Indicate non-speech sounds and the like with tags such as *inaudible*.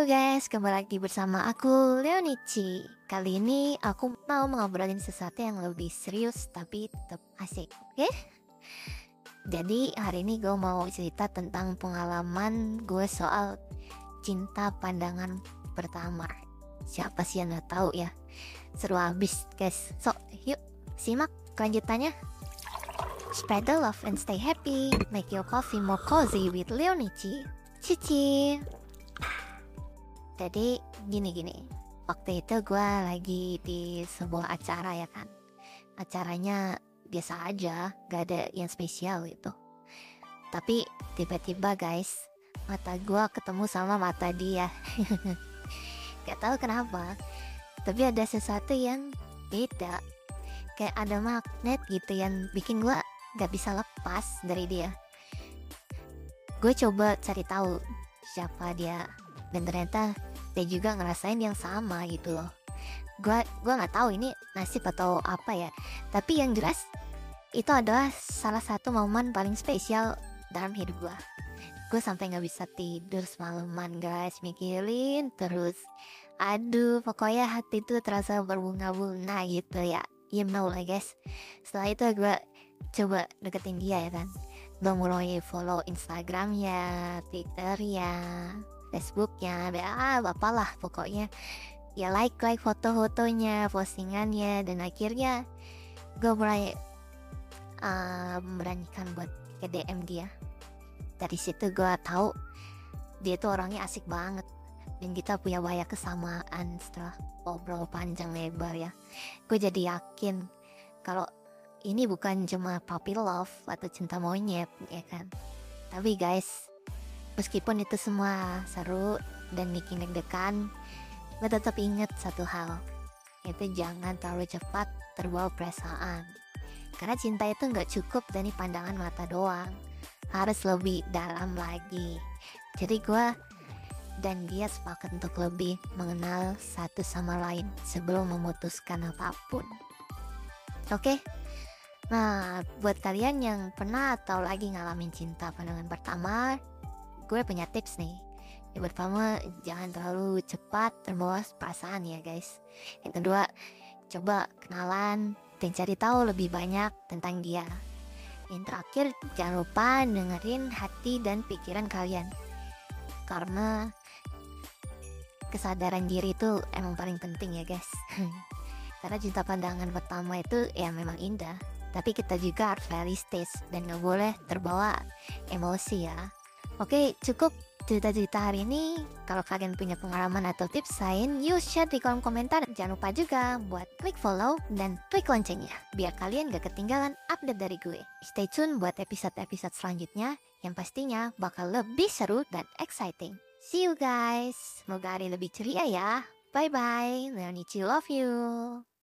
Halo guys, kembali lagi bersama aku Leonici. Kali ini aku mau ngobrolin sesuatu yang lebih serius tapi tetap asik Oke? Jadi hari ini gue mau cerita tentang pengalaman gue soal cinta pandangan pertama. Siapa sih yang gak tahu ya? Seru abis guys. So yuk simak kelanjutannya. Spread the love and stay happy. Make your coffee more cozy with Leonici. Cici jadi gini-gini waktu itu gue lagi di sebuah acara ya kan. Acaranya biasa aja gak ada yang spesial itu tapi tiba-tiba guys mata gue ketemu sama mata dia. *laughs* Gak tahu kenapa tapi ada sesuatu yang beda. Kayak ada magnet gitu yang bikin gue gak bisa lepas dari dia. Gue coba cari tahu siapa dia dan ternyata dia juga ngerasain yang sama gitu loh. Gua gua nggak tahu ini nasib atau apa ya tapi yang jelas itu adalah salah satu momen paling spesial dalam hidup gua. Gue sampai nggak bisa tidur semalaman guys mikirin terus. Aduh pokoknya hati itu terasa berbunga-bunga gitu ya. You know lah guys setelah itu gue coba deketin dia ya kan. Gue mulai follow instagramnya twitternya Facebooknya, ah apalah pokoknya ya like like foto-fotonya, postingannya dan akhirnya gue mulai uh, memberanikan buat ke DM dia. Dari situ gue tahu dia tuh orangnya asik banget dan kita punya banyak kesamaan setelah ngobrol panjang lebar ya. Gue jadi yakin kalau ini bukan cuma puppy love atau cinta monyet ya kan. Tapi guys, Meskipun itu semua seru dan bikin deg-degan, gue tetap inget satu hal, yaitu jangan terlalu cepat terbawa perasaan. Karena cinta itu nggak cukup dari pandangan mata doang, harus lebih dalam lagi. Jadi gue dan dia sepakat untuk lebih mengenal satu sama lain sebelum memutuskan apa pun. Oke, okay? nah buat kalian yang pernah atau lagi ngalamin cinta pandangan pertama, gue punya tips nih. Yang pertama jangan terlalu cepat terbawa perasaan ya guys. Yang kedua coba kenalan dan cari tahu lebih banyak tentang dia. Yang terakhir jangan lupa dengerin hati dan pikiran kalian. Karena kesadaran diri itu emang paling penting ya guys. *laughs* Karena cinta pandangan pertama itu ya memang indah. Tapi kita juga harus realistis dan gak boleh terbawa emosi ya Oke, cukup cerita-cerita hari ini. Kalau kalian punya pengalaman atau tips lain, yuk share di kolom komentar. Jangan lupa juga buat klik follow dan klik loncengnya, biar kalian gak ketinggalan update dari gue. Stay tune buat episode-episode selanjutnya, yang pastinya bakal lebih seru dan exciting. See you guys, semoga hari lebih ceria ya. Bye-bye, Leonici love you.